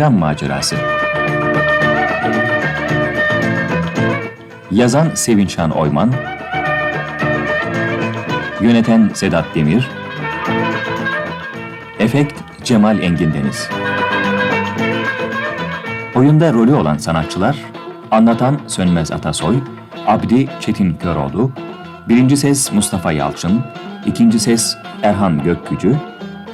Bayram Macerası. Yazan Sevinçhan Oyman. Yöneten Sedat Demir. Efekt Cemal Engin Deniz. Oyunda rolü olan sanatçılar Anlatan Sönmez Atasoy Abdi Çetin Köroğlu Birinci ses Mustafa Yalçın ikinci ses Erhan Gökgücü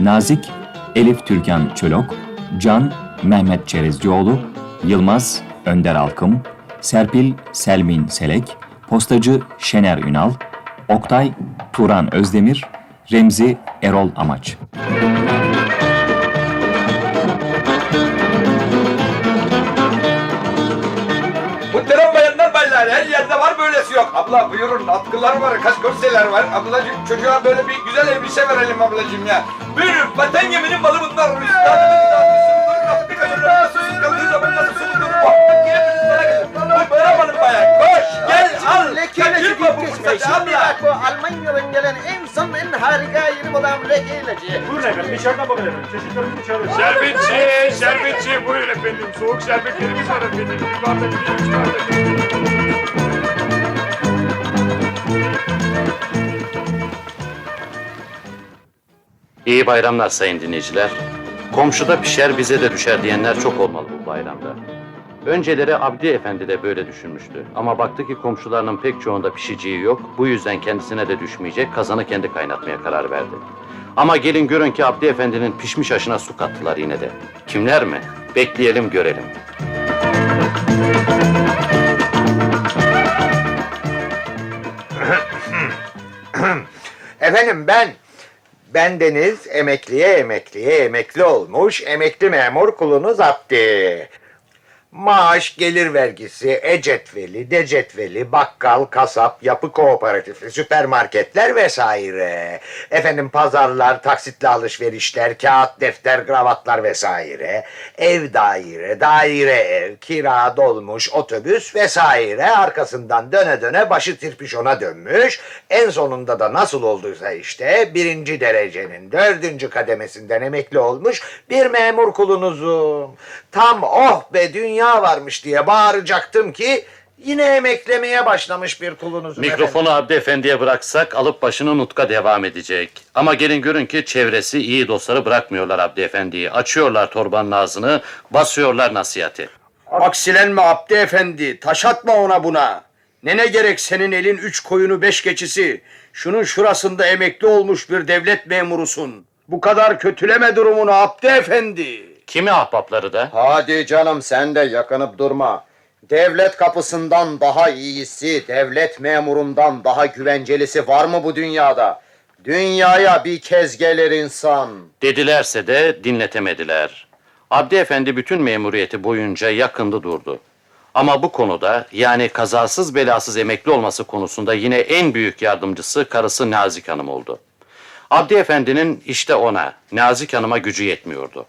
Nazik Elif Türkan Çölok Can Mehmet Çerezcioğlu Yılmaz Önder Alkım Serpil Selmin Selek Postacı Şener Ünal Oktay Turan Özdemir Remzi Erol Amaç Muhterem bayanlar baylar her yerde var böylesi yok. Abla buyurun atkılar var, kaş korseler var. Ablacığım çocuğa böyle bir güzel elbise verelim ablacığım ya. Buyurun vatan geminin malı bunlar. Üstadımız Bu Almanya'dan gelen en son en harika yeni olan leke ilacı. Buyurun efendim, içeriden bakın efendim. Çeşitlerimizi içeride. Şerbetçi, şerbetçi buyurun efendim. Soğuk şerbetlerimiz var efendim. Bir bardak bir üç bardak. İyi bayramlar sayın dinleyiciler. Komşuda pişer bize de düşer diyenler çok olmalı bu bayramda. Önceleri Abdi Efendi de böyle düşünmüştü. Ama baktı ki komşularının pek çoğunda pişiciği yok. Bu yüzden kendisine de düşmeyecek, kazanı kendi kaynatmaya karar verdi. Ama gelin görün ki Abdi Efendi'nin pişmiş aşına su kattılar yine de. Kimler mi? Bekleyelim görelim. Efendim ben, ben Deniz emekliye emekliye emekli olmuş emekli memur kulunuz Abdi. Maaş, gelir vergisi, e-cetveli, de-cetveli, bakkal, kasap, yapı kooperatifi, süpermarketler vesaire. Efendim pazarlar, taksitli alışverişler, kağıt, defter, kravatlar vesaire. Ev daire, daire ev, kira, dolmuş, otobüs vesaire. Arkasından döne döne başı tirpişona dönmüş. En sonunda da nasıl olduysa işte birinci derecenin dördüncü kademesinden emekli olmuş bir memur kulunuzum. Tam oh be dünya varmış diye bağıracaktım ki yine emeklemeye başlamış bir kulunuzum. Mikrofonu Abdi Efendi'ye bıraksak alıp başını nutka devam edecek. Ama gelin görün ki çevresi iyi dostları bırakmıyorlar Abdi Efendi'yi. Açıyorlar torbanın ağzını, basıyorlar nasihati. Aksilenme Abdi Efendi, taş atma ona buna. Ne ne gerek senin elin üç koyunu beş keçisi. Şunun şurasında emekli olmuş bir devlet memurusun. Bu kadar kötüleme durumunu Abdi Efendi. Kimi ahbapları da? Hadi canım sen de yakınıp durma. Devlet kapısından daha iyisi, devlet memurundan daha güvencelisi var mı bu dünyada? Dünyaya bir kez gelir insan. Dedilerse de dinletemediler. Abdi Efendi bütün memuriyeti boyunca yakındı durdu. Ama bu konuda yani kazasız belasız emekli olması konusunda yine en büyük yardımcısı karısı Nazik Hanım oldu. Abdi Efendi'nin işte ona, Nazik Hanım'a gücü yetmiyordu.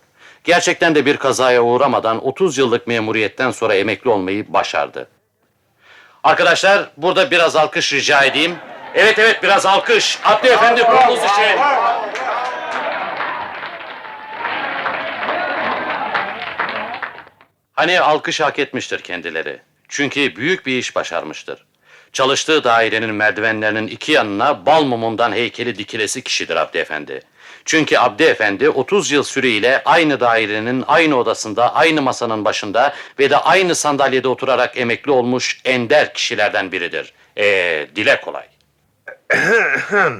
Gerçekten de bir kazaya uğramadan 30 yıllık memuriyetten sonra emekli olmayı başardı. Arkadaşlar burada biraz alkış rica edeyim. Evet evet biraz alkış. Abdi Efendi kulunuz için. Hani alkış hak etmiştir kendileri. Çünkü büyük bir iş başarmıştır. Çalıştığı dairenin merdivenlerinin iki yanına bal mumundan heykeli dikilesi kişidir Abdi Efendi. Çünkü Abdi Efendi 30 yıl süreyle aynı dairenin aynı odasında, aynı masanın başında ve de aynı sandalyede oturarak emekli olmuş ender kişilerden biridir. Ee, dile kolay.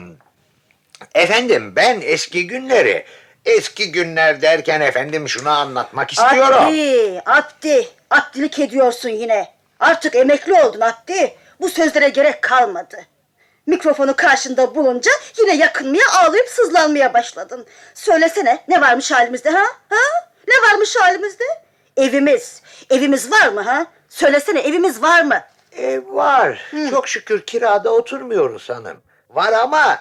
Efendim ben eski günleri, eski günler derken efendim şunu anlatmak istiyorum. Abdi, Abdi, Abdilik ediyorsun yine. Artık emekli oldun Abdi. Bu sözlere gerek kalmadı. Mikrofonu karşında bulunca yine yakınmaya ağlayıp sızlanmaya başladın. Söylesene ne varmış halimizde ha? Ha? Ne varmış halimizde? Evimiz. Evimiz var mı ha? Söylesene evimiz var mı? Ev var. Çok şükür kirada oturmuyoruz hanım. Var ama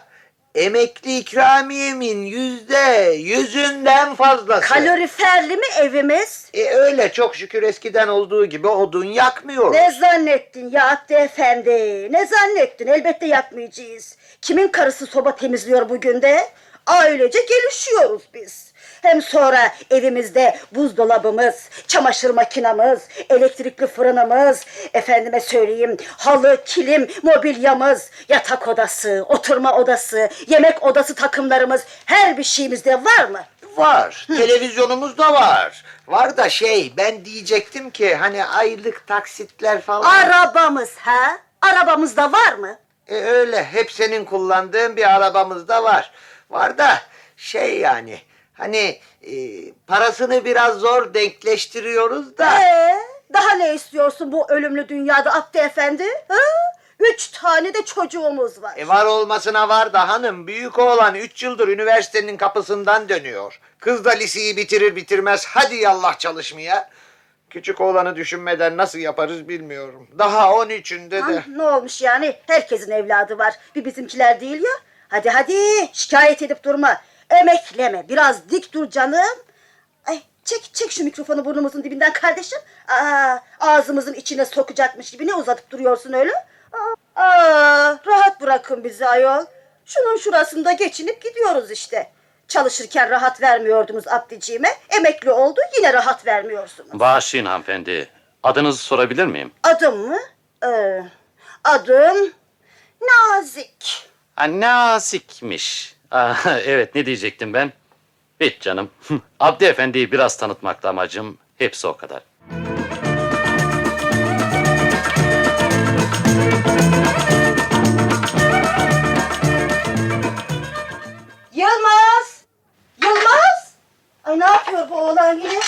emekli ikramiyemin yüzde yüzünden fazlası. Kaloriferli mi evimiz? E öyle çok şükür eskiden olduğu gibi odun yakmıyoruz. Ne zannettin ya Abdi Efendi? Ne zannettin? Elbette yapmayacağız. Kimin karısı soba temizliyor bugün de? Ailece gelişiyoruz biz. Hem sonra evimizde buzdolabımız, çamaşır makinamız, elektrikli fırınımız, efendime söyleyeyim halı, kilim, mobilyamız, yatak odası, oturma odası, yemek odası takımlarımız her bir şeyimizde var mı? Var. Televizyonumuz da var. Var da şey ben diyecektim ki hani aylık taksitler falan. Arabamız ha? Arabamız da var mı? E öyle hep senin kullandığın bir arabamız da var. Var da şey yani hani e, parasını biraz zor denkleştiriyoruz da. Ee, daha ne istiyorsun bu ölümlü dünyada Abdi Efendi? Ha? Üç tane de çocuğumuz var. E var olmasına var da hanım büyük oğlan 3 yıldır üniversitenin kapısından dönüyor. Kız da liseyi bitirir bitirmez hadi yallah çalışmaya. Küçük oğlanı düşünmeden nasıl yaparız bilmiyorum. Daha 13'ünde Ha, de. ne olmuş yani? Herkesin evladı var. Bir bizimkiler değil ya. Hadi hadi şikayet edip durma. Emekleme. Biraz dik dur canım. Ay çek çek şu mikrofonu burnumuzun dibinden kardeşim. Aa, ağzımızın içine sokacakmış gibi ne uzatıp duruyorsun öyle? Aa, aa, rahat bırakın bizi ayol. Şunun şurasında geçinip gidiyoruz işte. Çalışırken rahat vermiyordunuz Abdiciğime. Emekli oldu yine rahat vermiyorsunuz. Bağışlayın hanımefendi. Adınızı sorabilir miyim? Adım mı? Ee, adım Nazik. Ha, nazikmiş. Aa, evet ne diyecektim ben? Hiç canım. Abdi Efendi'yi biraz tanıtmakta amacım. Hepsi o kadar. Yılmaz! Yılmaz! Ay ne yapıyor bu oğlan yine?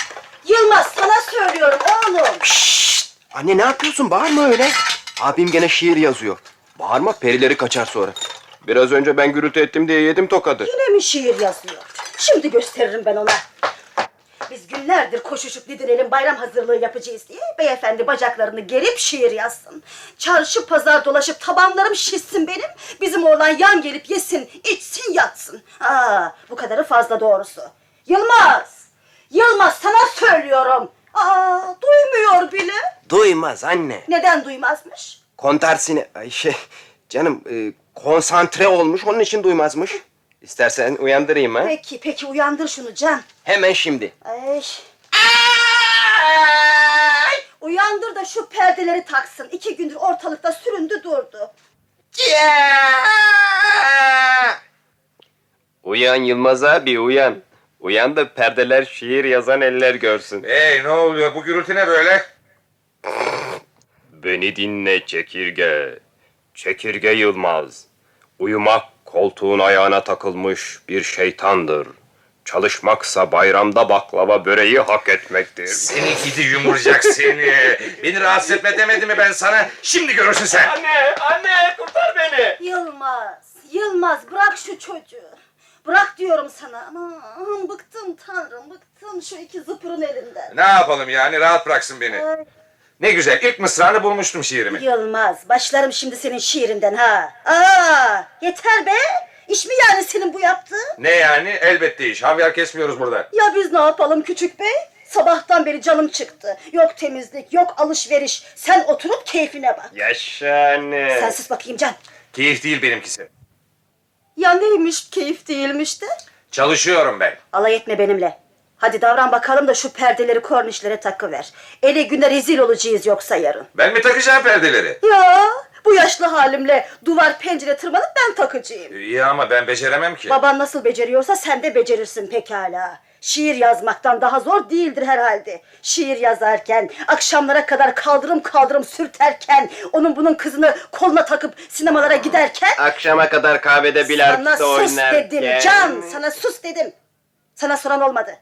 Yılmaz sana söylüyorum oğlum. Anne ne yapıyorsun? Bağırma öyle. Abim gene şiir yazıyor. Bağırma perileri kaçar sonra. Biraz önce ben gürültü ettim diye yedim tokadı. Yine mi şiir yazıyor? Şimdi gösteririm ben ona. Biz günlerdir koşuşup didinelim bayram hazırlığı yapacağız diye beyefendi bacaklarını gerip şiir yazsın. Çarşı pazar dolaşıp tabanlarım şişsin benim. Bizim oğlan yan gelip yesin, içsin, yatsın. Aa, bu kadarı fazla doğrusu. Yılmaz! Yılmaz sana söylüyorum. Aa, duymuyor bile. Duymaz anne. Neden duymazmış? Kontersine... Ay şey... Canım e, konsantre olmuş onun için duymazmış. İstersen uyandırayım ha. Peki, peki uyandır şunu Can. Hemen şimdi. Ay. Uyandır da şu perdeleri taksın. İki gündür ortalıkta süründü durdu. Uyan Yılmaz abi uyan. Uyan da perdeler şiir yazan eller görsün. Hey ne oluyor bu gürültü ne böyle? Beni dinle çekirge. Çekirge Yılmaz. Uyumak koltuğun ayağına takılmış bir şeytandır. Çalışmaksa bayramda baklava böreği hak etmektir. Seni gidi yumurcak seni. Beni rahatsız etme demedim mi ben sana? Şimdi görürsün sen. Anne, anne kurtar beni. Yılmaz, Yılmaz bırak şu çocuğu. Bırak diyorum sana. Aman bıktım tanrım bıktım şu iki zıpırın elinden. Ne yapalım yani rahat bıraksın beni. Ay, Ne güzel ilk mısrağını bulmuştum şiirimi. Yılmaz başlarım şimdi senin şiirinden ha. Aa, yeter be. İş mi yani senin bu yaptığın? Ne yani? Elbette iş. Havyar kesmiyoruz burada. Ya biz ne yapalım küçük bey? Sabahtan beri canım çıktı. Yok temizlik, yok alışveriş. Sen oturup keyfine bak. Yaşa anne. Sen sus bakayım Can. Keyif değil benimkisi. Ya neymiş keyif değilmiş de? Çalışıyorum ben. Alay etme benimle. Hadi davran bakalım da şu perdeleri kornişlere takıver. Ele güne rezil olacağız yoksa yarın. Ben mi takacağım perdeleri? Ya bu yaşlı halimle duvar pencere tırmanıp ben takacağım. İyi ama ben beceremem ki. Baban nasıl beceriyorsa sen de becerirsin pekala. Şiir yazmaktan daha zor değildir herhalde. Şiir yazarken, akşamlara kadar kaldırım kaldırım sürterken, onun bunun kızını koluna takıp sinemalara giderken... Akşama kadar kahvede Sana bilardo sus oynarken... dedim Can, sana sus dedim. Sana soran olmadı.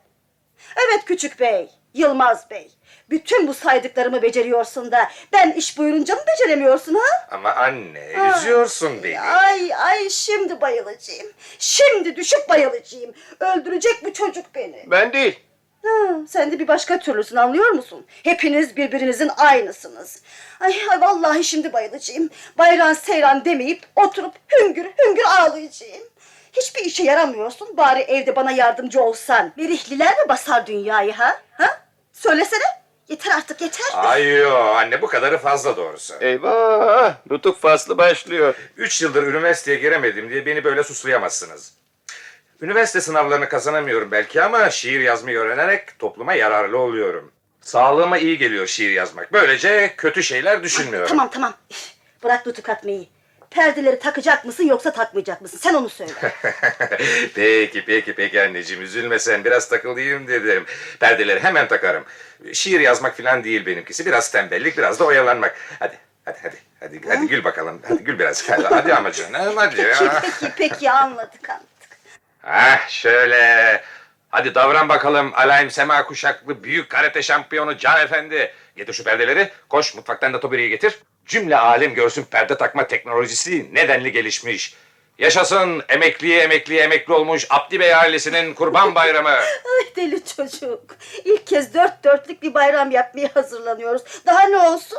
Evet küçük bey, Yılmaz bey. Bütün bu saydıklarımı beceriyorsun da ben iş buyurunca mı beceremiyorsun ha? Ama anne üzüyorsun beni. Ay ay şimdi bayılacağım. Şimdi düşüp bayılacağım. Öldürecek bu çocuk beni. Ben değil. Ha, sen de bir başka türlüsün anlıyor musun? Hepiniz birbirinizin aynısınız. Ay, ay vallahi şimdi bayılacağım. Bayram seyran demeyip oturup hüngür hüngür ağlayacağım. Hiçbir işe yaramıyorsun. Bari evde bana yardımcı olsan. Berihliler mi basar dünyayı ha? Ha? Söylesene. Yeter artık yeter. Ay yo anne bu kadarı fazla doğrusu. Eyvah! Nutuk faslı başlıyor. Üç yıldır üniversiteye giremedim diye beni böyle suslayamazsınız. Üniversite sınavlarını kazanamıyorum belki ama şiir yazmayı öğrenerek topluma yararlı oluyorum. Sağlığıma iyi geliyor şiir yazmak. Böylece kötü şeyler düşünmüyorum. Tamam tamam. Bırak nutuk atmayı. Perdeleri takacak mısın yoksa takmayacak mısın? Sen onu söyle. peki peki peki anneciğim üzülme sen biraz takılayım dedim. Perdeleri hemen takarım. Şiir yazmak falan değil benimkisi. Biraz tembellik biraz da oyalanmak. Hadi hadi hadi. Hadi, hadi gül bakalım. Hadi gül biraz. Hadi, hadi ama canım hadi Peki ya. peki peki anladık anladık. Hah şöyle. Hadi davran bakalım Alayım Sema kuşaklı büyük karate şampiyonu Can Efendi. Getir şu perdeleri. Koş mutfaktan da toberiyi getir. Cümle alem görsün perde takma teknolojisi nedenli gelişmiş. Yaşasın emekliye emekliye emekli olmuş Abdi Bey ailesinin kurban bayramı. Ay deli çocuk. İlk kez dört dörtlük bir bayram yapmaya hazırlanıyoruz. Daha ne olsun?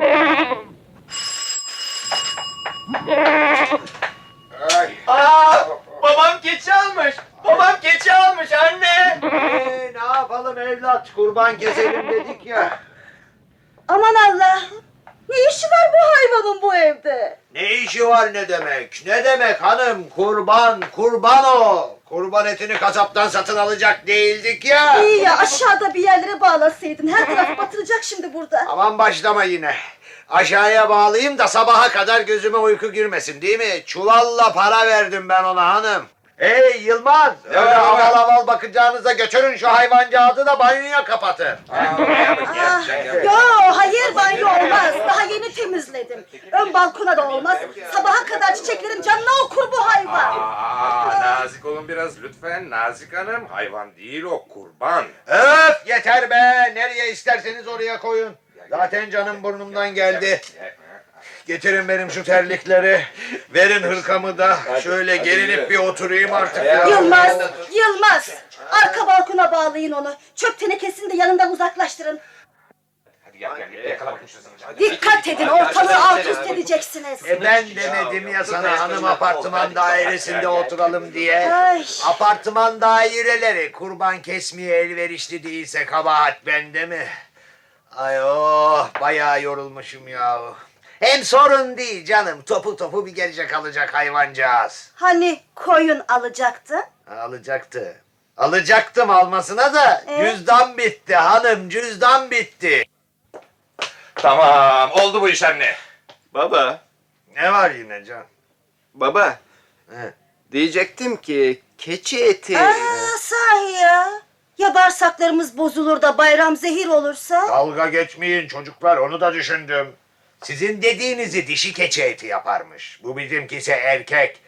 Aa, keçi almış. Babam keçi almış anne. ee, ne yapalım evlat kurban keselim dedik ya. Aman Allah'ım. Ne işi var bu hayvanın bu evde? Ne işi var ne demek? Ne demek hanım? Kurban, kurban o. Kurban etini kasaptan satın alacak değildik ya. İyi ya aşağıda bir yerlere bağlasaydın. Her taraf batıracak şimdi burada. Aman başlama yine. Aşağıya bağlayayım da sabaha kadar gözüme uyku girmesin değil mi? Çuvalla para verdim ben ona hanım. Hey Yılmaz! Öyle var, aval aval bakacağınıza götürün şu hayvancağızı da banyoya kapatın. Ah, yo hayır banyo olmaz. Daha yeni temizledim. Ön balkona da olmaz. Sabaha kadar çiçeklerin canına okur bu hayvan. Aa, nazik olun biraz lütfen Nazik Hanım. Hayvan değil o kurban. Öf yeter be! Nereye isterseniz oraya koyun. Zaten canım burnumdan geldi. Getirin benim şu terlikleri. Verin hırkamı da. Şöyle gerilip bir oturayım artık ya. Yılmaz, Yılmaz. Arka balkona bağlayın onu. Çöp tenekesini de yanından uzaklaştırın. Dikkat edin ortalığı alt üst edeceksiniz. E ben demedim ya sana hanım apartman dairesinde oturalım diye. Ay. Apartman daireleri kurban kesmeye elverişli değilse kabahat bende mi? Ay oh bayağı yorulmuşum ya. Hem sorun değil canım topu topu bir gelecek alacak hayvancağız. Hani koyun alacaktı? Alacaktı. Alacaktım almasına da Ee? cüzdan bitti hanım cüzdan bitti. Tamam oldu bu iş anne. Baba, Ne var yine can? baba. He. Diyecektim ki keçi eti. Aa sahi ya. Ya bağırsaklarımız bozulur da bayram zehir olursa? Dalga geçmeyin çocuklar onu da düşündüm. Sizin dediğinizi dişi keçi eti yaparmış. Bu bizimkisi erkek.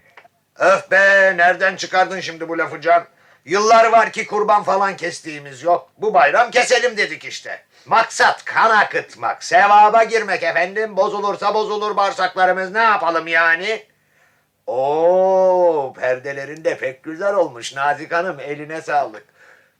Öf be nereden çıkardın şimdi bu lafı can? Yıllar var ki kurban falan kestiğimiz yok. Bu bayram keselim dedik işte. Maksat kan akıtmak, sevaba girmek efendim. Bozulursa bozulur bağırsaklarımız ne yapalım yani? Oo, perdelerin de pek güzel olmuş Nazik Hanım eline sağlık.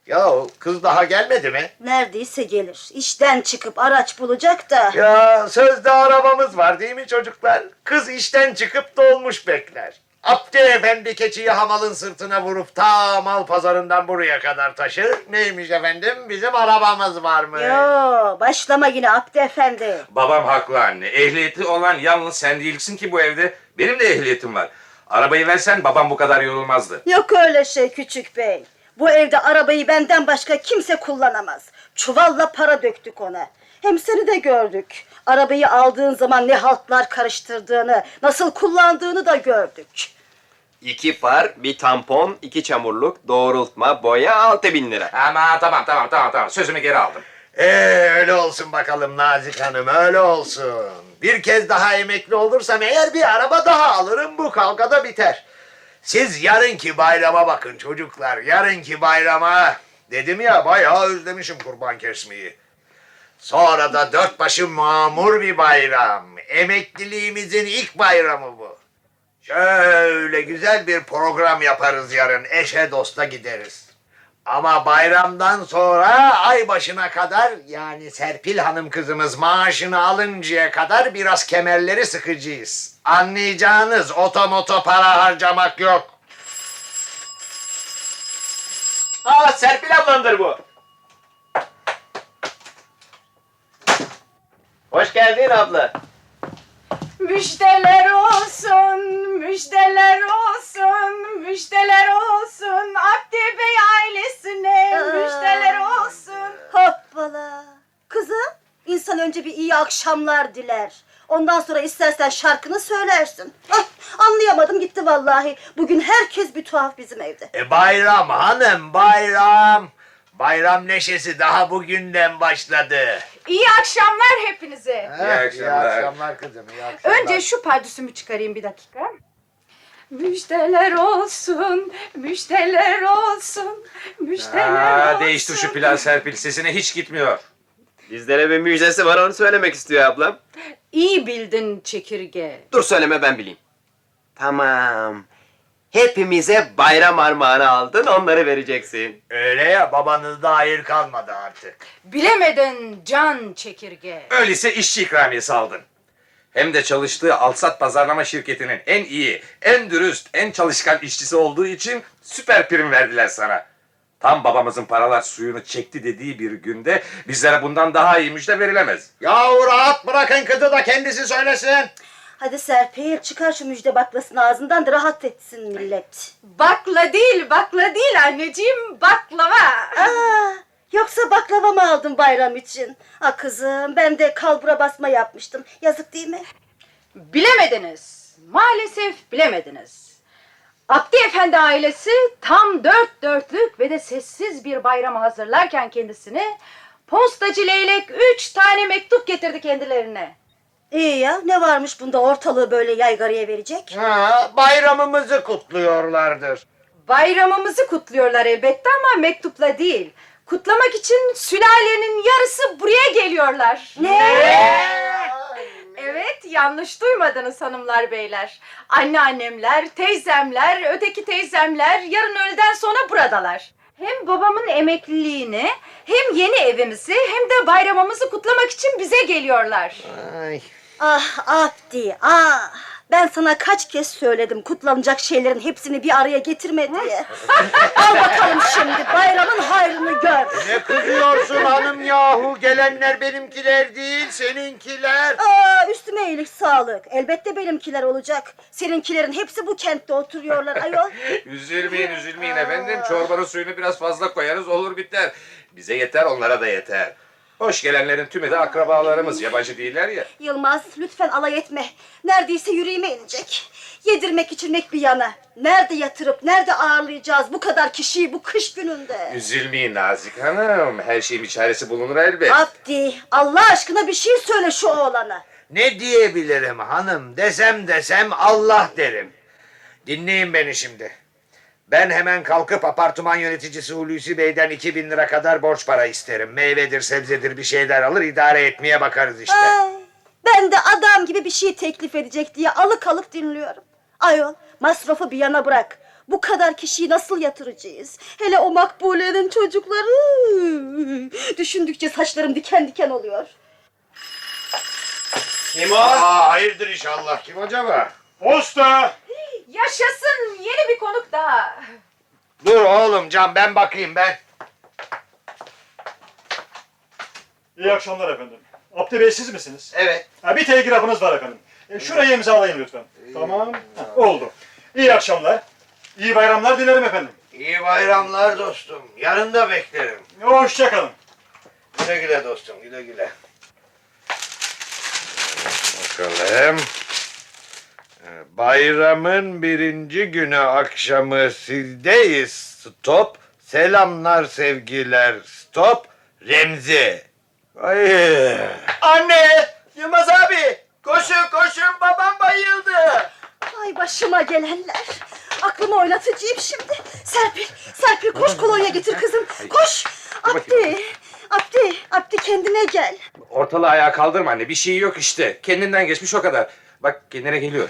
Ya kız daha gelmedi mi? Neredeyse gelir. İşten çıkıp araç bulacak da. Ya sözde arabamız var değil mi çocuklar? Kız işten çıkıp dolmuş bekler. Abdi efendi keçiyi hamalın sırtına vurup ta mal pazarından buraya kadar taşır. Neymiş efendim? Bizim arabamız var mı? Yo başlama yine Abdi Efendi. Babam haklı anne. Ehliyeti olan yalnız sen değilsin ki bu evde. Benim de ehliyetim var. Arabayı versen babam bu kadar yorulmazdı. Yok öyle şey küçük bey. Bu evde arabayı benden başka kimse kullanamaz. Çuvalla para döktük ona. Hem seni de gördük. Arabayı aldığın zaman ne haltlar karıştırdığını, nasıl kullandığını da gördük. İki far, bir tampon, iki çamurluk, doğrultma, boya altı bin lira. Ama tamam tamam tamam tamam sözümü geri aldım. Ee, öyle olsun bakalım Nazik Hanım öyle olsun. Bir kez daha emekli olursam eğer bir araba daha alırım bu kavgada biter. Siz yarınki bayrama bakın çocuklar yarınki bayrama. Dedim ya bayağı özlemişim kurban kesmeyi. Sonra da dört başı mamur bir bayram. Emekliliğimizin ilk bayramı bu. Şöyle güzel bir program yaparız yarın. Eşe dosta gideriz. Ama bayramdan sonra ay başına kadar yani Serpil Hanım kızımız maaşını alıncaya kadar biraz kemerleri sıkacağız. Anlayacağınız otomoto para harcamak yok. Aa Serpil ablandır bu. Hoş geldin abla. Müjdeler olsun, müjdeler olsun, müjdeler olsun. Abdi Bey ailesine müjdeler olsun. Hoppala. Kızım, insan önce bir iyi akşamlar diler. Ondan sonra istersen şarkını söylersin. Ah, anlayamadım gitti vallahi. Bugün herkes bir tuhaf bizim evde. E bayram hanım bayram. Bayram neşesi daha bugünden başladı. İyi akşamlar hepinize. İyi akşamlar. İyi akşamlar kızım. iyi akşamlar. Önce şu pardüsümü çıkarayım bir dakika. Müjdeler olsun, müjdeler olsun, müjdeler Aa, olsun. değiştir şu plan Serpil sesine hiç gitmiyor. Bizlere bir müjdesi var onu söylemek istiyor ablam. İyi bildin çekirge. Dur söyleme ben bileyim. Tamam. Hepimize bayram armağanı aldın onları vereceksin. Öyle ya babanızda hayır kalmadı artık. Bilemedin can çekirge. Öyleyse işçi ikramiyesi aldın. Hem de çalıştığı Alsat Pazarlama Şirketi'nin en iyi, en dürüst, en çalışkan işçisi olduğu için süper prim verdiler sana. Tam babamızın paralar suyunu çekti dediği bir günde bizlere bundan daha iyi müjde verilemez. Yahu rahat bırakın kızı da kendisi söylesin. Hadi Serpil çıkar şu müjde baklasını ağzından da rahat etsin millet. Bakla değil, bakla değil anneciğim, baklava. Aa, yoksa baklava mı aldın bayram için? Ah kızım ben de kalbura basma yapmıştım. Yazık değil mi? Bilemediniz. Maalesef bilemediniz. Abdi Efendi ailesi tam dört dörtlük ve de sessiz bir bayrama hazırlarken kendisini postacı leylek üç tane mektup getirdi kendilerine. İyi ya ne varmış bunda ortalığı böyle yaygaraya verecek? Ha, bayramımızı kutluyorlardır. Bayramımızı kutluyorlar elbette ama mektupla değil. Kutlamak için sülalenin yarısı buraya geliyorlar. Evet, yanlış duymadınız hanımlar beyler. Anneannemler, teyzemler, öteki teyzemler yarın öğleden sonra buradalar. Hem babamın emekliliğini, hem yeni evimizi, hem de bayramımızı kutlamak için bize geliyorlar. Ay. Ah Abdi ah. Ben sana kaç kez söyledim kutlanacak şeylerin hepsini bir araya getirme diye. Al bakalım şimdi bayramın hayrını gör. Ne kızıyorsun hanım yahu? Gelenler benimkiler değil, seninkiler. Aa, üstüme iyilik sağlık. Elbette benimkiler olacak. Seninkilerin hepsi bu kentte oturuyorlar ayol. Üzülmeyin üzülmeyin efendim. Çorbanın suyunu biraz fazla koyarız olur biter. Bize yeter onlara da yeter. Hoş gelenlerin tümü de akrabalarımız yabancı değiller ya. Yılmaz lütfen alay etme. Neredeyse yüreğime inecek. Yedirmek içirmek bir yana. Nerede yatırıp nerede ağırlayacağız bu kadar kişiyi bu kış gününde? Üzülmeyin Nazik Hanım. Her şeyin bir çaresi bulunur elbet. Abdi Allah aşkına bir şey söyle şu oğlana. Ne diyebilirim hanım? Desem desem Allah derim. Dinleyin beni şimdi. Ben hemen kalkıp apartman yöneticisi Hulusi Bey'den 2000 lira kadar borç para isterim. Meyvedir, sebzedir bir şeyler alır idare etmeye bakarız işte. Ay, ben de adam gibi bir şey teklif edecek diye alık alık dinliyorum. Ayol masrafı bir yana bırak. Bu kadar kişiyi nasıl yatıracağız? Hele o makbulenin çocukları. Düşündükçe saçlarım diken diken oluyor. Kim o? Aa, hayırdır inşallah. Kim acaba? Posta! Yaşasın yeni bir konuk daha. Dur oğlum Can ben bakayım ben. İyi akşamlar efendim. Abdi Bey siz misiniz? Evet. Ha, bir telgrafınız var efendim. E, şurayı imzalayın lütfen. Tamam. Ha, oldu. İyi akşamlar. İyi bayramlar dilerim efendim. İyi bayramlar dostum. Yarın da beklerim. Hoşçakalın. Güle güle dostum güle güle. Bakalım. Bayramın birinci günü akşamı sizdeyiz. Stop. Selamlar sevgiler. Stop. Remzi. Ay. Anne! Yılmaz abi! Koşun koşun babam bayıldı. Ay başıma gelenler. Aklımı oynatacağım şimdi. Serpil, Serpil koş kolonya getir kızım. Koş. Abdi, Abdi, Abdi kendine gel. Ortalığı ayağa kaldırma anne. Bir şey yok işte. Kendinden geçmiş o kadar. Bak kendine geliyor.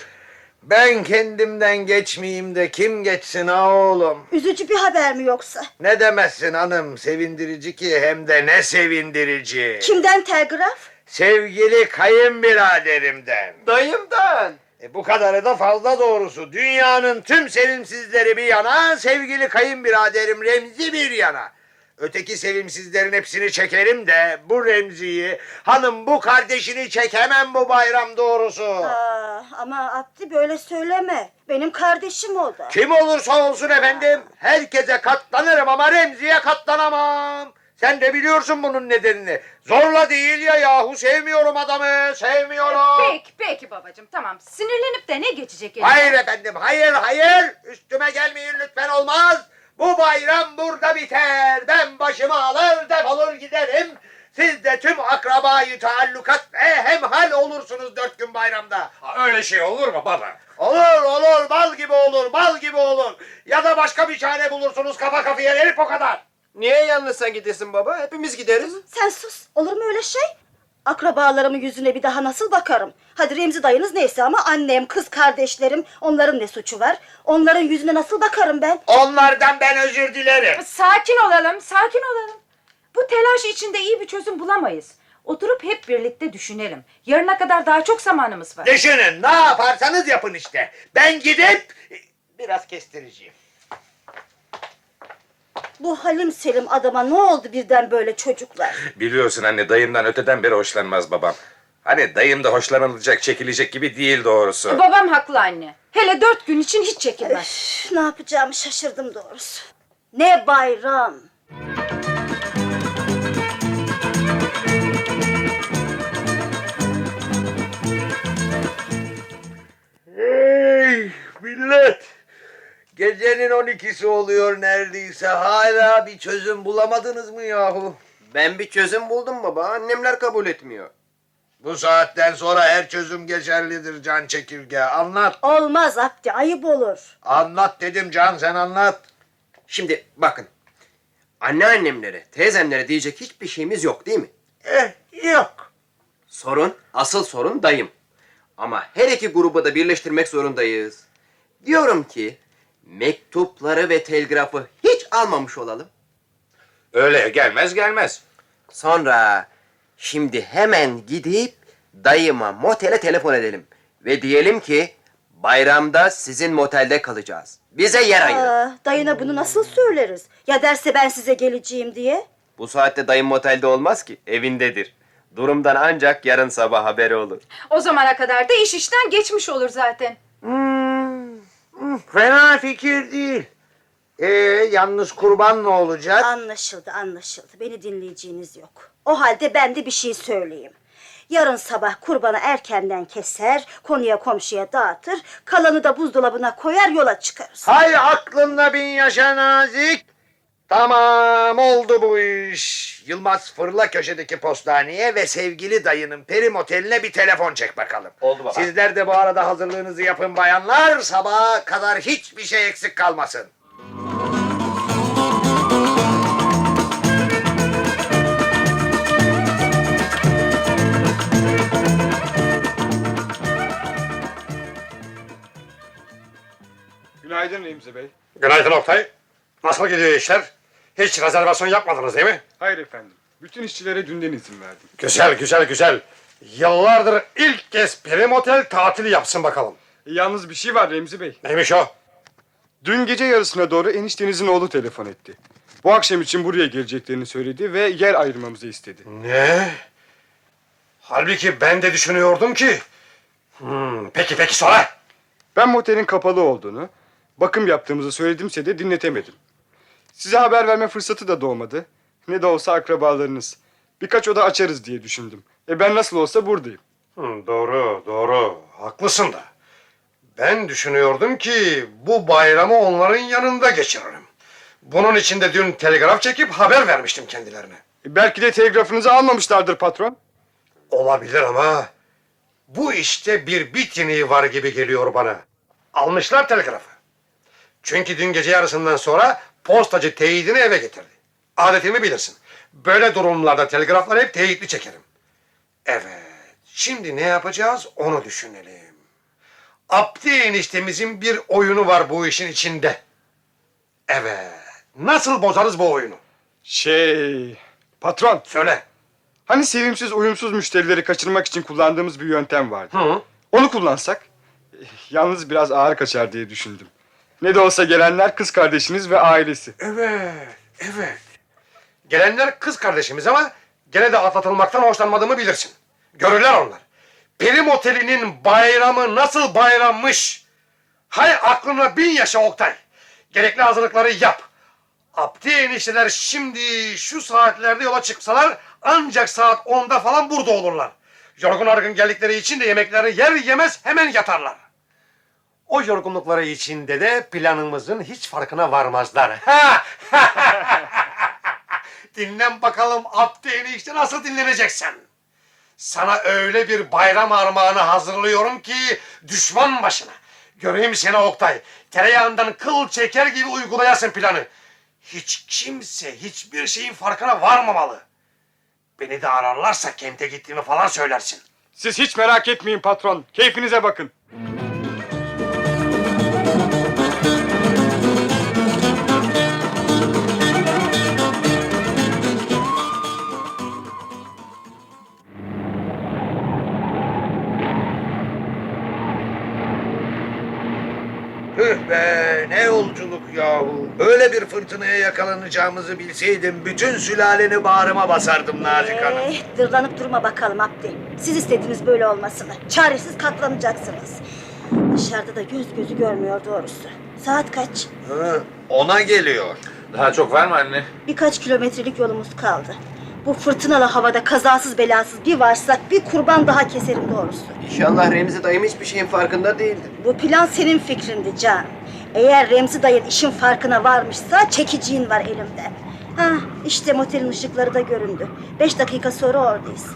Ben kendimden geçmeyeyim de kim geçsin ha oğlum? Üzücü bir haber mi yoksa? Ne demezsin hanım sevindirici ki hem de ne sevindirici. Kimden telgraf? Sevgili kayınbiraderimden. Dayımdan. E bu kadarı da fazla doğrusu. Dünyanın tüm sevimsizleri bir yana, sevgili kayınbiraderim Remzi bir yana. Öteki sevimsizlerin hepsini çekerim de bu Remzi'yi, hanım bu kardeşini çekemem bu bayram doğrusu. Aa, ama Abdi böyle söyleme. Benim kardeşim o da. Kim olursa olsun efendim, herkese katlanırım ama Remzi'ye katlanamam. Sen de biliyorsun bunun nedenini. Zorla değil ya yahu sevmiyorum adamı, sevmiyorum. Peki, peki babacığım tamam. Sinirlenip de ne geçecek eline? Hayır efendim, hayır, hayır. Üstüme gelmeyin lütfen olmaz. Bu bayram burada biter. Ben başımı alır defolur giderim. Siz de tüm akrabayı taallukat ve hemhal olursunuz dört gün bayramda. Öyle şey olur mu baba? Olur olur bal gibi olur bal gibi olur. Ya da başka bir çare bulursunuz kafa kafaya verip o kadar. Niye yalnız sen gidesin baba? Hepimiz gideriz. Sen sus. Olur mu öyle şey? Akrabalarımın yüzüne bir daha nasıl bakarım? Hadi Remzi dayınız neyse ama annem, kız kardeşlerim onların ne suçu var? Onların yüzüne nasıl bakarım ben? Onlardan ben özür dilerim. Sakin olalım, sakin olalım. Bu telaş içinde iyi bir çözüm bulamayız. Oturup hep birlikte düşünelim. Yarına kadar daha çok zamanımız var. Düşünün ne yaparsanız yapın işte. Ben gidip biraz kestireceğim. Bu Halim Selim adama ne oldu birden böyle çocuklar? Biliyorsun anne dayımdan öteden beri hoşlanmaz babam. Hani dayım da hoşlanılacak, çekilecek gibi değil doğrusu. Babam haklı anne. Hele dört gün için hiç çekilmez. Üf, ne yapacağımı şaşırdım doğrusu. Ne bayram. Hey Gecenin 12'si oluyor neredeyse. Hala bir çözüm bulamadınız mı yahu? Ben bir çözüm buldum baba. Annemler kabul etmiyor. Bu saatten sonra her çözüm geçerlidir can çekirge. Anlat. Olmaz Abdi ayıp olur. Anlat dedim can sen anlat. Şimdi bakın. Anneannemlere, teyzemlere diyecek hiçbir şeyimiz yok değil mi? Eh yok. Sorun, asıl sorun dayım. Ama her iki grubu da birleştirmek zorundayız. Diyorum ki mektupları ve telgrafı hiç almamış olalım. Öyle gelmez gelmez. Sonra şimdi hemen gidip dayıma motele telefon edelim. Ve diyelim ki bayramda sizin motelde kalacağız. Bize yer ayırın. Aa, dayına bunu nasıl söyleriz? Ya derse ben size geleceğim diye? Bu saatte dayım motelde olmaz ki. Evindedir. Durumdan ancak yarın sabah haberi olur. O zamana kadar da iş işten geçmiş olur zaten. Fena fikir değil. Ee, yalnız kurban ne olacak? Anlaşıldı anlaşıldı. Beni dinleyeceğiniz yok. O halde ben de bir şey söyleyeyim. Yarın sabah kurbanı erkenden keser, konuya komşuya dağıtır, kalanı da buzdolabına koyar yola çıkarız. Hay aklınla bin yaşa nazik. Tamam oldu bu iş. Yılmaz fırla köşedeki postaneye ve sevgili dayının peri moteline bir telefon çek bakalım. Oldu baba. Sizler de bu arada hazırlığınızı yapın bayanlar. Sabaha kadar hiçbir şey eksik kalmasın. Günaydın Remzi Bey. Günaydın Oktay. Nasıl gidiyor işler? Hiç rezervasyon yapmadınız değil mi? Hayır efendim. Bütün işçilere dünden izin verdim. Güzel, güzel, güzel. Yıllardır ilk kez Peri Motel tatili yapsın bakalım. E, yalnız bir şey var Remzi Bey. Neymiş o? Dün gece yarısına doğru eniştenizin oğlu telefon etti. Bu akşam için buraya geleceklerini söyledi ve yer ayırmamızı istedi. Ne? Halbuki ben de düşünüyordum ki. Hmm, peki peki sonra? Ben motelin kapalı olduğunu, bakım yaptığımızı söyledimse de dinletemedim. Size haber verme fırsatı da doğmadı. Ne de olsa akrabalarınız. Birkaç oda açarız diye düşündüm. E ben nasıl olsa buradayım. Hmm, doğru, doğru. Haklısın da. Ben düşünüyordum ki bu bayramı onların yanında geçiririm. Bunun için de dün telgraf çekip haber vermiştim kendilerine. E belki de telgrafınızı almamışlardır patron. Olabilir ama bu işte bir bit yeniği var gibi geliyor bana. Almışlar telgrafı. Çünkü dün gece yarısından sonra postacı teyidini eve getirdi. Adetimi bilirsin. Böyle durumlarda telgrafları hep teyitli çekerim. Evet, şimdi ne yapacağız onu düşünelim. Abdi eniştemizin bir oyunu var bu işin içinde. Evet, nasıl bozarız bu oyunu? Şey... Patron, Söyle. hani sevimsiz, uyumsuz müşterileri kaçırmak için kullandığımız bir yöntem vardı. Hı? Onu kullansak, e, yalnız biraz ağır kaçar diye düşündüm. Ne de olsa gelenler kız kardeşiniz ve ailesi. Evet, evet. Gelenler kız kardeşimiz ama gene de atlatılmaktan hoşlanmadığımı bilirsin. Görürler onlar. Peri Oteli'nin bayramı nasıl bayrammış? Hay aklına bin yaşa Oktay. Gerekli hazırlıkları yap. Abdi enişteler şimdi şu saatlerde yola çıksalar ancak saat 10'da falan burada olurlar. Yorgun argın geldikleri için de yemekleri yer yemez hemen yatarlar. O yorgunlukları içinde de planımızın hiç farkına varmazlar. Dinlen bakalım Abdi enişte nasıl dinleneceksin? Sana öyle bir bayram armağanı hazırlıyorum ki düşman başına. Göreyim seni Oktay. Tereyağından kıl çeker gibi uygulayasın planı. Hiç kimse hiçbir şeyin farkına varmamalı. Beni de ararlarsa kente gittiğimi falan söylersin. Siz hiç merak etmeyin patron. Keyfinize bakın. Be ne yolculuk yahu. Öyle bir fırtınaya yakalanacağımızı bilseydim bütün sülaleni bağrıma basardım Nazik Hanım. Eh, dırlanıp durma bakalım Abdi. Siz istediniz böyle olmasını. Çaresiz katlanacaksınız. Dışarıda da göz gözü görmüyor doğrusu. Saat kaç? Hı, ona geliyor. Daha çok var mı anne? Birkaç kilometrelik yolumuz kaldı. Bu fırtınalı havada kazasız belasız bir varsak bir kurban daha keserim doğrusu. İnşallah Remzi dayım hiçbir şeyin farkında değildir. Bu plan senin fikrindi Can. Eğer Remzi dayın işin farkına varmışsa çekiciğin var elimde. Ha, işte motelin ışıkları da göründü. Beş dakika sonra oradayız.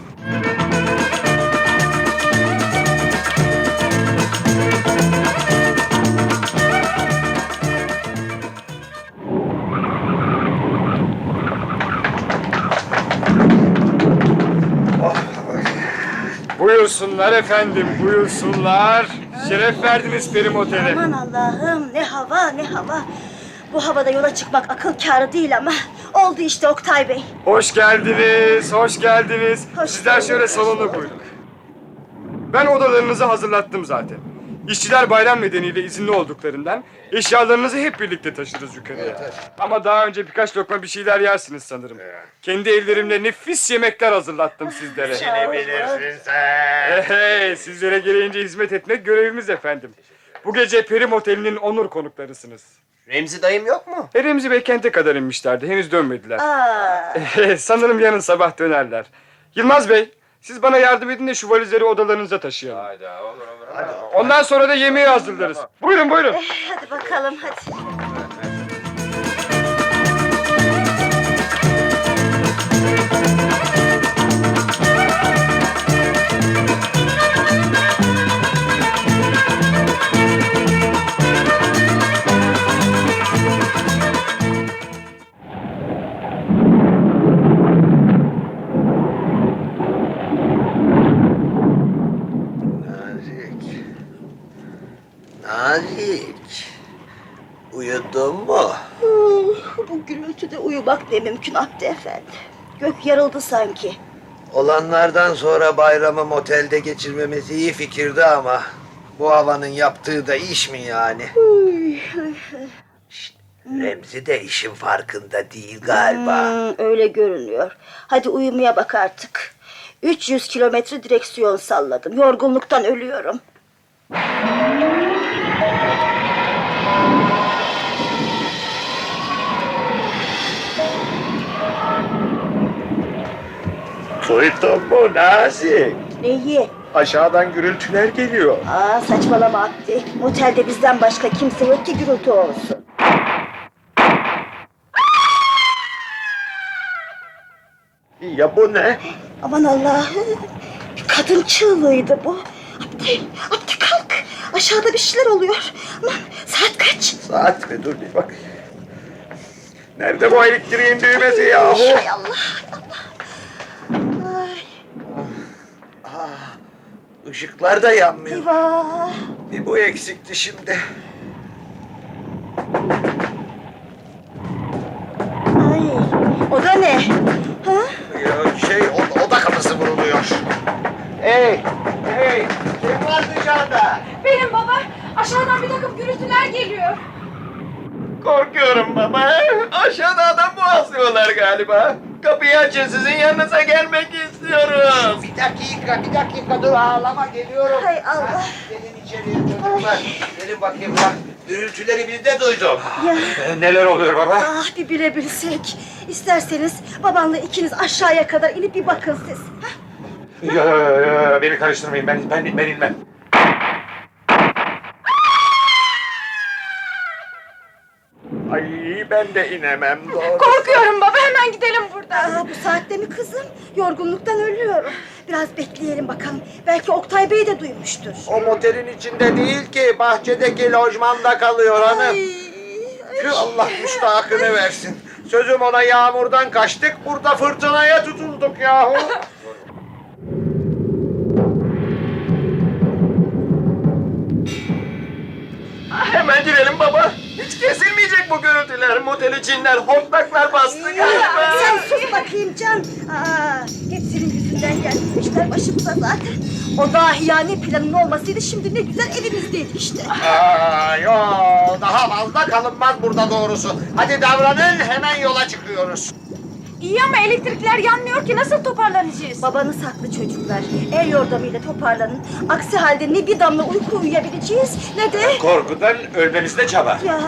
Buyursunlar efendim, buyursunlar. Şeref verdiniz Perim Oteli. Aman Allah'ım ne hava ne hava. Bu havada yola çıkmak akıl kârı değil ama oldu işte Oktay Bey. Hoş geldiniz, hoş geldiniz. Hoş Sizler bulduk. şöyle salona buyurun. Ben odalarınızı hazırlattım zaten. İşçiler bayram nedeniyle izinli olduklarından eşyalarınızı hep birlikte taşırız yukarıya. Ama daha önce birkaç lokma bir şeyler yersiniz sanırım. Kendi ellerimle nefis yemekler hazırlattım sizlere. Ne bilirsin sen? Hey, sizlere gereğince hizmet etmek görevimiz efendim. Bu gece Perim Oteli'nin onur konuklarısınız. Remzi dayım yok mu? E, Remzi Bey kente kadar inmişlerdi. Henüz dönmediler. Aa, Sanırım yarın sabah dönerler. Yılmaz Bey, siz bana yardım edin de şu valizleri odalarınıza taşıyalım. Hayda olur olur. Ondan sonra da yemeği hazırlarız. Buyurun buyurun. hadi bakalım hadi. Ne mümkün Abdi Efendi. Gök yarıldı sanki. Olanlardan sonra bayramı motelde geçirmemiz iyi fikirdi ama bu havanın yaptığı da iş mi yani? Şşt, Remzi de işin farkında değil galiba. Hmm, öyle görünüyor. Hadi uyumaya bak artık. 300 kilometre direksiyon salladım. Yorgunluktan ölüyorum. Duydun mu Nazik? Neyi? Aşağıdan gürültüler geliyor. Aa saçmalama Abdi. Motelde bizden başka kimse yok ki gürültü olsun. Ya bu ne? Aman Allah'ım. Bir kadın çığlığıydı bu. Abdi, Abdi kalk. Aşağıda bir şeyler oluyor. Aman saat kaç? Saat mi? Dur bir bak. Nerede bu elektriğin düğmesi yahu? Hay Allah. Işıklar da yanmıyor. eyvah. Bir bu eksikti şimdi. Ay, o da ne? Ha? Ya şey o, oda kapısı vuruluyor. Hey! Hey! Kim var dışarıda? Benim baba aşağıdan bir takım gürültüler geliyor. Korkuyorum baba. Aşağıda adam boğazlıyorlar galiba. Kapıyı açın sizin yanınıza gelmek istiyoruz. Bir dakika, bir dakika dur ağlama geliyorum. Hay Allah. Gelin içeriye çocuklar. Gelin bakayım bak. Gürültüleri biz de duyduk. Ya Neler oluyor baba? ah bir bilebilsek. İsterseniz babanla ikiniz aşağıya kadar inip bir bakın siz. Hah? Ya, ya, ya, beni karıştırmayın. Ben, ben, ben inmem. Ay ben de inemem doğru. Korkuyorum baba hemen gidelim buradan. Aa, bu saatte mi kızım? Yorgunluktan ölüyorum. Biraz bekleyelim bakalım. Belki Oktay Bey de duymuştur. O motelin içinde değil ki, bahçedeki lojmanda kalıyor hanım. Ay, ay. Allah müstahakını versin. Sözüm ona yağmurdan kaçtık, burada fırtınaya tutulduk yahu. Hemen girelim baba. Hiç kesilmeyecek bu gürültüler. Motel içinler, hortlaklar bastı galiba. Sen sus bakayım Can. Aa, hepsinin yüzünden gelmişler başımıza zaten. O dahiyane planın olmasıydı şimdi ne güzel evimizdeydik işte. Aa, yo, daha fazla kalınmaz burada doğrusu. Hadi davranın, hemen yola çıkıyoruz. İyi ama elektrikler yanmıyor ki nasıl toparlanacağız? Babanız haklı çocuklar. El yordamıyla toparlanın. Aksi halde ne bir damla uyku uyuyabileceğiz ne de... Korkudan ölmemizde çaba. Ya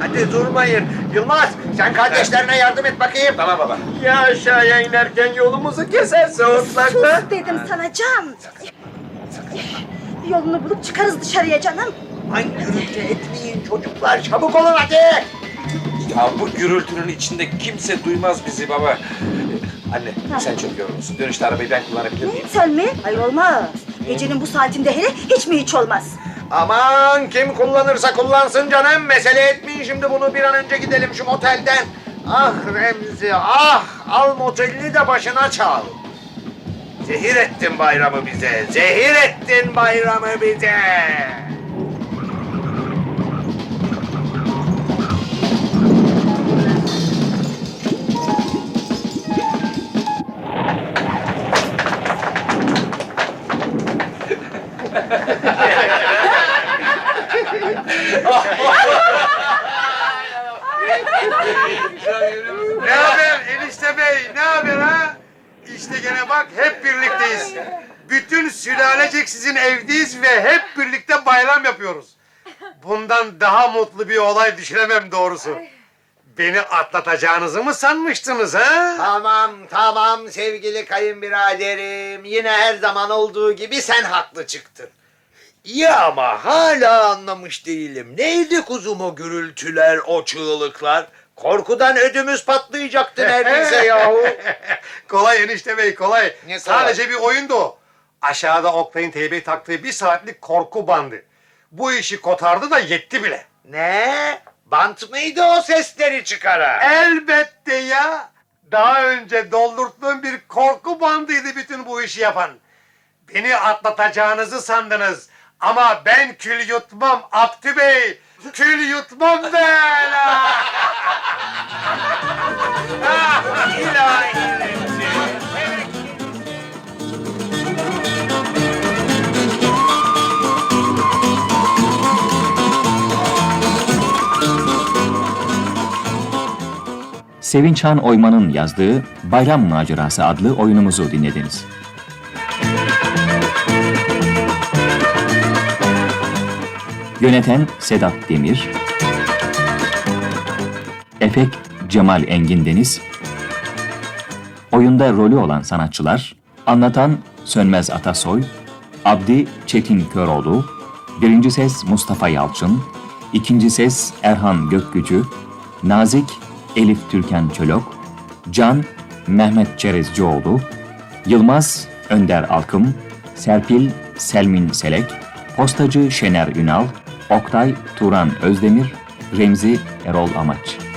Hadi durmayın. Yılmaz, sen kardeşlerine yardım et bakayım. Tamam baba. Ya aşağıya inerken yolumuzu keserse hortlaklar. sus dedim sana Can. Yolunu bulup çıkarız dışarıya canım. Ay gürültü etmeyin çocuklar, çabuk olun hadi. Ya bu gürültünün içinde kimse duymaz bizi baba. Anne sen çok yorulmuşsun. Dönüşte arabayı ben kullanabilir miyim? Sen mi? Hayır olmaz. Gecenin bu saatinde hele hiç mi hiç olmaz? Aman kim kullanırsa kullansın canım. Mesele etmeyin şimdi bunu bir an önce gidelim şu motelden. Ah Remzi ah al motelini de başına çal. Zehir ettin bayramı bize. Zehir ettin bayramı bize. Bey? Ne haber ha? İşte gene bak hep birlikteyiz. Bütün sülalecek sizin evdeyiz ve hep birlikte bayram yapıyoruz. Bundan daha mutlu bir olay düşünemem doğrusu. Beni atlatacağınızı mı sanmıştınız ha? Tamam tamam sevgili kayınbiraderim. Yine her zaman olduğu gibi sen haklı çıktın. Ya ama hala anlamış değilim. Neydi kuzum o gürültüler, o çığlıklar? Korkudan ödümüz patlayacaktı neredeyse yahu. kolay enişte bey kolay. Ne? Sadece bir oyundu o. Aşağıda Oktay'ın teybe taktığı bir saatlik korku bandı. Bu işi kotardı da yetti bile. Ne? Bant mıydı o sesleri çıkaran? Elbette ya. Daha önce doldurttuğum bir korku bandıydı bütün bu işi yapan. Beni atlatacağınızı sandınız. Ama ben kül yutmam Abdü Bey. Kül yutmam ben. İlahi Remzi. Sevinç Han Oyman'ın yazdığı Bayram Macerası adlı oyunumuzu dinlediniz. Yöneten Sedat Demir. Efekt Cemal Engin Deniz. Oyunda rolü olan sanatçılar Anlatan Sönmez Atasoy Abdi Çetin Köroğlu Birinci ses Mustafa Yalçın ikinci ses Erhan Gökgücü Nazik Elif Türkan Çölok Can Mehmet Çerezcioğlu Yılmaz Önder Alkım Serpil Selmin Selek Postacı Şener Ünal Oktay Turan Özdemir Remzi Erol Amaç